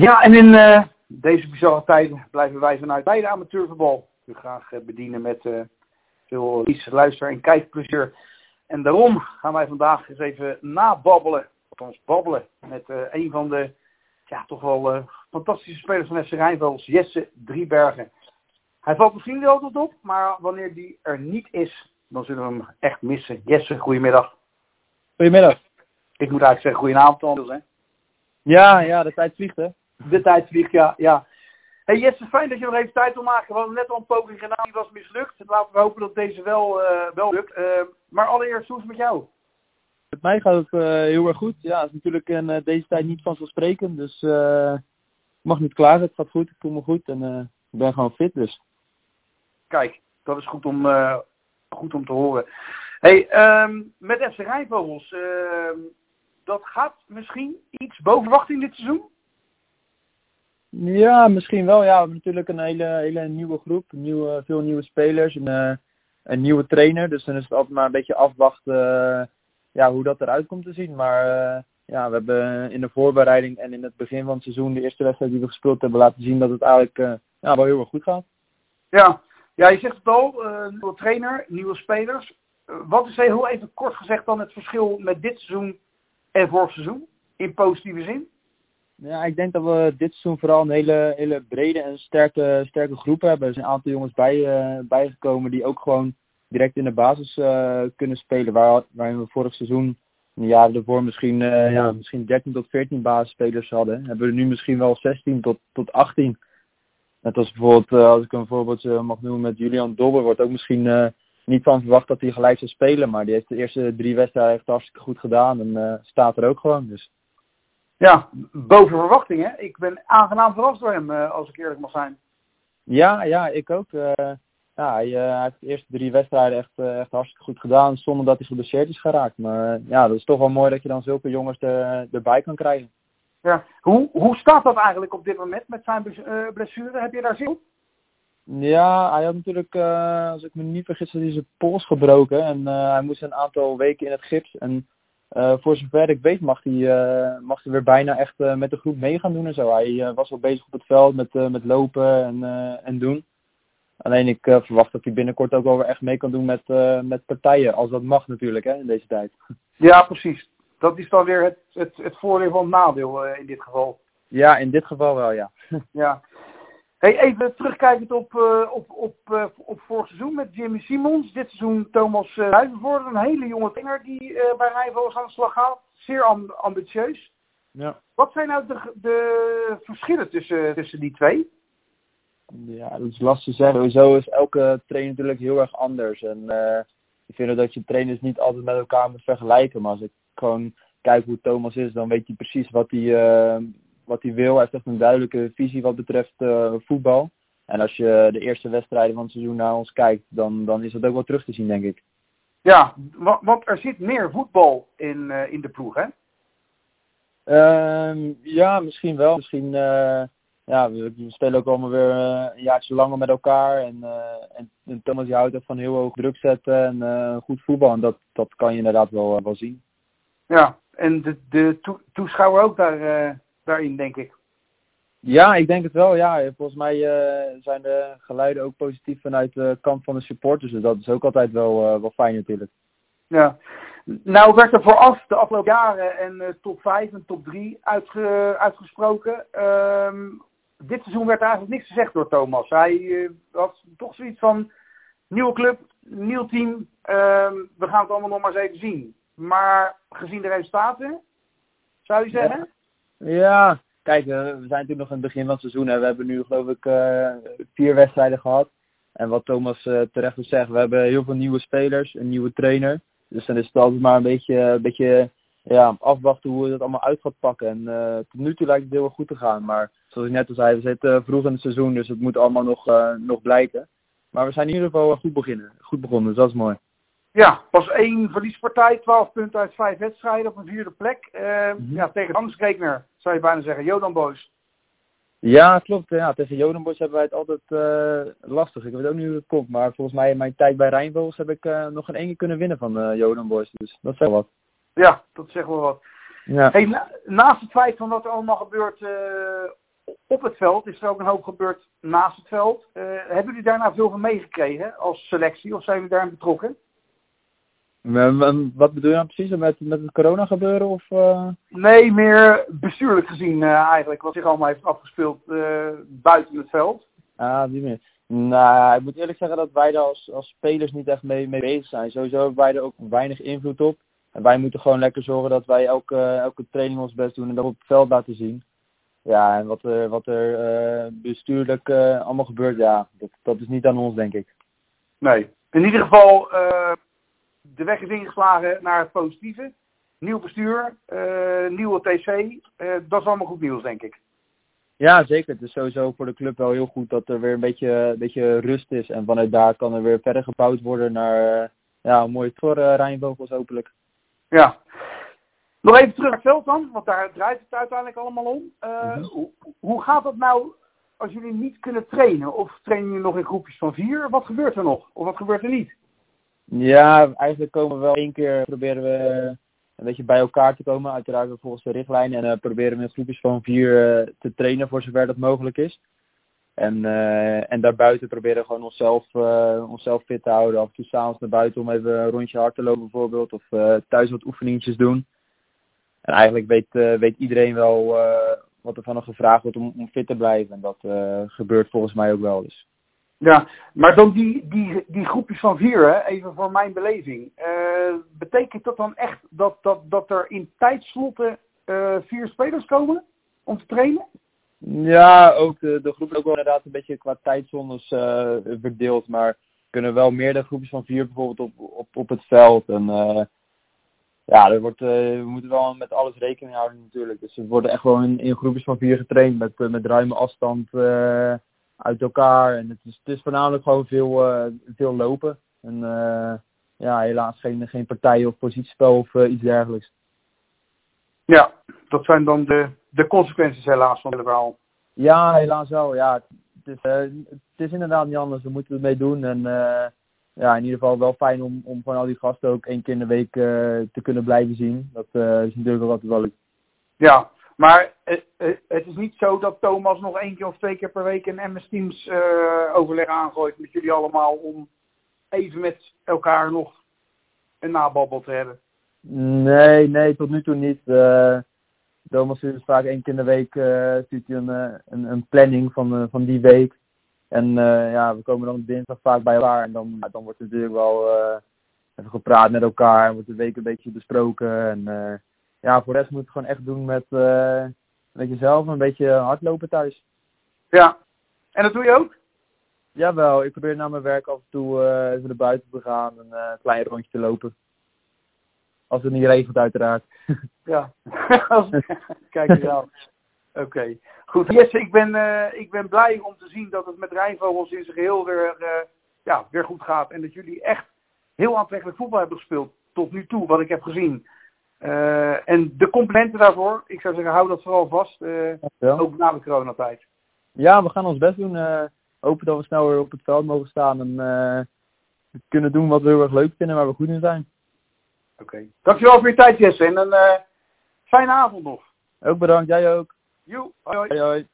Ja, en in uh, deze bizarre tijden blijven wij vanuit beide amateurvoetbal u graag uh, bedienen met uh, veel liefst luister- en kijkplezier. En daarom gaan wij vandaag eens even nababbelen, althans babbelen, met een van de ja, toch wel fantastische spelers van FC Rijnvels, Jesse Driebergen. Hij valt misschien niet altijd op, maar wanneer die er niet is, dan zullen we hem echt missen. Jesse, goedemiddag. Goedemiddag. Ik moet eigenlijk zeggen goedenavond, Anders, hè? Ja, ja, de tijd vliegt, hè? De tijd vliegt, ja. ja. Hey Jesse, fijn dat je nog even tijd wil maken. We hadden net al een poging gedaan, die was mislukt. Laten we hopen dat deze wel, uh, wel lukt. Uh, maar allereerst, hoe is het met jou? Met mij gaat het uh, heel erg goed. Ja, het is natuurlijk in deze tijd niet vanzelfsprekend. Dus ik mag niet klagen. Het gaat goed, ik voel me goed en ik ben gewoon fit. Dus. Kijk, dat is goed om, goed om te horen. Hey, um, met FC Rijnvogels, ehm, dat gaat misschien iets boven verwachting dit seizoen? Ja, misschien wel. Ja, we hebben natuurlijk een hele, hele nieuwe groep, nieuwe, veel nieuwe spelers, een, uh, een nieuwe trainer. Dus dan is het altijd maar een beetje afwachten uh, ja, hoe dat eruit komt te zien. Maar uh, ja, we hebben in de voorbereiding en in het begin van het seizoen, de eerste wedstrijd die we gespeeld hebben, laten zien dat het eigenlijk ja, wel heel erg goed gaat. Ja, ja je zegt het al, nieuwe trainer, nieuwe spelers. wat is heel even kort gezegd dan het verschil met dit seizoen en vorig seizoen? In positieve zin? Ja, ik denk dat we dit seizoen vooral een hele, hele brede en sterke, sterke groep hebben. Er zijn een aantal jongens bij, uh, bijgekomen die ook gewoon direct in de basis uh, kunnen spelen. Waar, waarin we vorig seizoen, de jaren ervoor, misschien, uh, ja, misschien 13 tot 14 basisspelers hadden. Hebben we nu misschien wel 16 tot, tot 18. Net als bijvoorbeeld, als ik een voorbeeld mag noemen met Julian Dobber, wordt ook misschien niet van verwacht dat hij gelijk zou spelen. Maar die heeft de eerste drie wedstrijden echt hartstikke goed gedaan en staat er ook gewoon. Dus. Ja, boven verwachting hè. Ik ben aangenaam verrast door hem, uh, als ik eerlijk mag zijn. Ja, ja, ik ook. Uh, ja, hij, uh, hij, heeft de eerste drie wedstrijden echt, echt hartstikke goed gedaan, zonder dat hij geblesseerd is geraakt. Maar ja, dat is toch wel mooi dat je dan zulke jongens er, erbij kan krijgen. Ja, hoe, hoe staat dat eigenlijk op dit moment met zijn blessure? Heb je daar zin op? Ja, hij had natuurlijk, als ik me niet vergis, had hij zijn pols gebroken. En hij moest een aantal weken in het gips. En uh, voor zover ik weet mag hij, uh, mag hij weer bijna echt uh, met de groep mee gaan doen en zo. Hij was al bezig op het veld met, met lopen en, en doen. Alleen ik verwacht dat hij binnenkort ook wel weer echt mee kan doen met, met partijen. Als dat mag natuurlijk hè, in deze tijd. Ja, precies. Dat is dan weer het, het, het voordeel van het nadeel in dit geval. Ja, in dit geval wel, ja. ja. Hey, even terugkijkend op, uh, op, op, uh, op vorig seizoen met Jimmy Simons. Dit seizoen Thomas uh, Rijvenvoort, een hele jonge trainer die uh, bij Rijnvogels aan de slag gaat. Zeer amb ambitieus. Ja. Wat zijn nou de, de verschillen tussen, tussen die twee? Ja, dat is lastig te zeggen. Sowieso is elke trainer natuurlijk heel erg anders. En ik vind dat je trainers niet altijd met elkaar moet vergelijken. Maar als ik gewoon kijk hoe Thomas is, dan weet hij precies wat hij wat hij wil. Hij heeft echt een duidelijke visie wat betreft uh, voetbal. En als je de eerste wedstrijden van het seizoen naar ons kijkt, dan, dan is dat ook wel terug te zien, denk ik. Ja, want er zit meer voetbal in, uh, in de ploeg, hè? Uh, ja, misschien wel. Misschien, uh, ja, we, we, spelen ook allemaal weer een jaartje langer met elkaar. En, en, en, Thomas die houdt ook van heel hoog druk zetten en goed voetbal. En dat, dat kan je inderdaad wel, wel zien. Ja, en de, de toeschouwer ook daar daarin, denk ik. Ja, ik denk het wel. Ja. Volgens mij uh, zijn de geluiden ook positief vanuit de kant van de supporters. Dus dat is ook altijd wel, uh, wel fijn natuurlijk. Ja. Nou werd er vooraf de afgelopen jaren en uh, top 5 en top 3 uitge uitgesproken. Um, dit seizoen werd er eigenlijk niks gezegd door Thomas. Hij had toch zoiets van nieuwe club, nieuw team. Um, we gaan het allemaal nog maar eens even zien. Maar gezien de resultaten, zou je zeggen? Ja. Ja, kijk, we zijn natuurlijk nog in het begin van het seizoen. Hè. We hebben nu geloof ik uh, vier wedstrijden gehad. En wat Thomas uh, terecht wil zeggen, we hebben heel veel nieuwe spelers, een nieuwe trainer. Dus dan is het altijd maar een beetje, een beetje ja, afwachten hoe het allemaal uit gaat pakken. En uh, tot nu toe lijkt het heel erg goed te gaan. Maar zoals ik net al zei, we zitten vroeg in het seizoen, dus het moet allemaal nog, nog blijken. Maar we zijn in ieder geval goed, beginnen, goed begonnen, dus dat is mooi. Ja, pas één verliespartij, 12 punten uit vijf wedstrijden op een vierde plek. Mm -hmm. Ja, tegen angstgekner zou je bijna zeggen, Jodan Boys. Ja, klopt. Ja, tegen Jodan Boys hebben wij het altijd uh, lastig. Ik weet ook niet hoe het komt, maar volgens mij in mijn tijd bij Rijnvogels heb ik uh, nog geen keer kunnen winnen van uh, Jodan Boys. Dus dat zegt wel wat. Ja, dat zegt wel wat. Ja. Hey, na, naast het feit van wat er allemaal gebeurt op het veld is er ook een hoop gebeurd naast het veld. Hebben jullie daarna veel van meegekregen als selectie of zijn jullie daarin betrokken? Wat bedoel je nou precies? Met, met het corona gebeuren? Of, uh... Nee, meer bestuurlijk gezien uh, eigenlijk. Wat zich allemaal heeft afgespeeld buiten het veld. Ah, die meer. Nou, ik moet eerlijk zeggen dat wij daar als, als spelers niet echt mee, mee bezig zijn. Sowieso hebben wij er ook weinig invloed op. En wij moeten gewoon lekker zorgen dat wij elke, elke training ons best doen en dat op het veld laten zien. Ja, en wat er, wat er bestuurlijk allemaal gebeurt, ja, dat, dat is niet aan ons, denk ik. Nee. In ieder geval, de weg is ingeslagen naar het positieve. Nieuw bestuur, nieuwe TC, dat is allemaal goed nieuws, denk ik. Ja, zeker. Het is sowieso voor de club wel heel goed dat er weer een beetje, een beetje rust is. En vanuit daar kan er weer verder gebouwd worden naar ja, een mooie voor Rijnvogels hopelijk. Ja. Nog even terug naar het veld dan, want daar draait het uiteindelijk allemaal om. Uh, mm hoe, hoe, gaat dat nou als jullie niet kunnen trainen? Of trainen jullie nog in groepjes van vier? Wat gebeurt er nog? Of wat gebeurt er niet? Ja, eigenlijk komen we wel één keer, proberen we een beetje bij elkaar te komen. Uiteraard volgens de richtlijnen. En uh, proberen we in groepjes van vier uh, te trainen voor zover dat mogelijk is. En, en daarbuiten proberen we gewoon onszelf, onszelf fit te houden. Af en toe s'avonds naar buiten om even een rondje hard te lopen bijvoorbeeld. Of thuis wat oefeningetjes doen. En eigenlijk weet, weet iedereen wel wat er van hem gevraagd wordt om, om fit te blijven. En dat gebeurt volgens mij ook wel. Dus. Ja, maar dan die, die, die groepjes van vier, hè, even voor mijn beleving. betekent dat dan echt dat, dat, dat er in tijdslotten vier spelers komen om te trainen? Ja, ook de, de groep is ook wel inderdaad een beetje qua tijdzones uh, verdeeld. Maar kunnen wel meerdere groepjes van vier bijvoorbeeld op, op, op het veld. En ja, er wordt, we moeten wel met alles rekening houden natuurlijk. Dus we worden echt wel in, in groepjes van vier getraind met, met ruime afstand uit elkaar. En het is, het is voornamelijk gewoon veel, veel lopen. En ja, helaas geen, geen partij of positiespel of iets dergelijks. Ja, dat zijn dan de, de consequenties helaas van het verhaal. Ja, helaas wel. Ja, het, is, het is inderdaad niet anders. We moeten ermee doen. En ja, in ieder geval wel fijn om, om van al die gasten ook één keer in de week te kunnen blijven zien. Dat is natuurlijk wel altijd wel leuk. Ja, maar het is niet zo dat Thomas nog één keer of twee keer per week een MS Teams overleg aangooit met jullie allemaal om even met elkaar nog een nababbel te hebben. Nee, nee, tot nu toe niet. Thomas stuurt vaak één keer in de week stuurt een, een, een, planning van, van die week. En ja, we komen dan dinsdag vaak bij elkaar. En dan, dan wordt er natuurlijk wel even gepraat met elkaar. Wordt de week een beetje besproken. En ja, voor de rest moet het gewoon echt doen met, met jezelf. Een beetje hardlopen thuis. Ja, en dat doe je ook? Jawel, ik probeer na mijn werk af en toe even naar buiten te gaan. En een klein rondje te lopen. Als het niet regent uiteraard. Ja, kijk eens aan. Oké, goed. Jesse, ik ben, uh, ik ben blij om te zien dat het met Rijnvogels in zijn geheel weer, uh, ja, weer goed gaat. En dat jullie echt heel aantrekkelijk voetbal hebben gespeeld tot nu toe, wat ik heb gezien. Uh, en de complimenten daarvoor, ik zou zeggen, hou dat vooral vast, ook na de coronatijd. Ja, we gaan ons best doen. hopen dat we snel weer op het veld mogen staan en kunnen doen wat we heel erg leuk vinden, waar we goed in zijn. Oké. Okay. Dankjewel voor je tijd, Jesse. En een uh, fijne avond nog. Ook bedankt, jij ook. Hoi. hoi, hoi.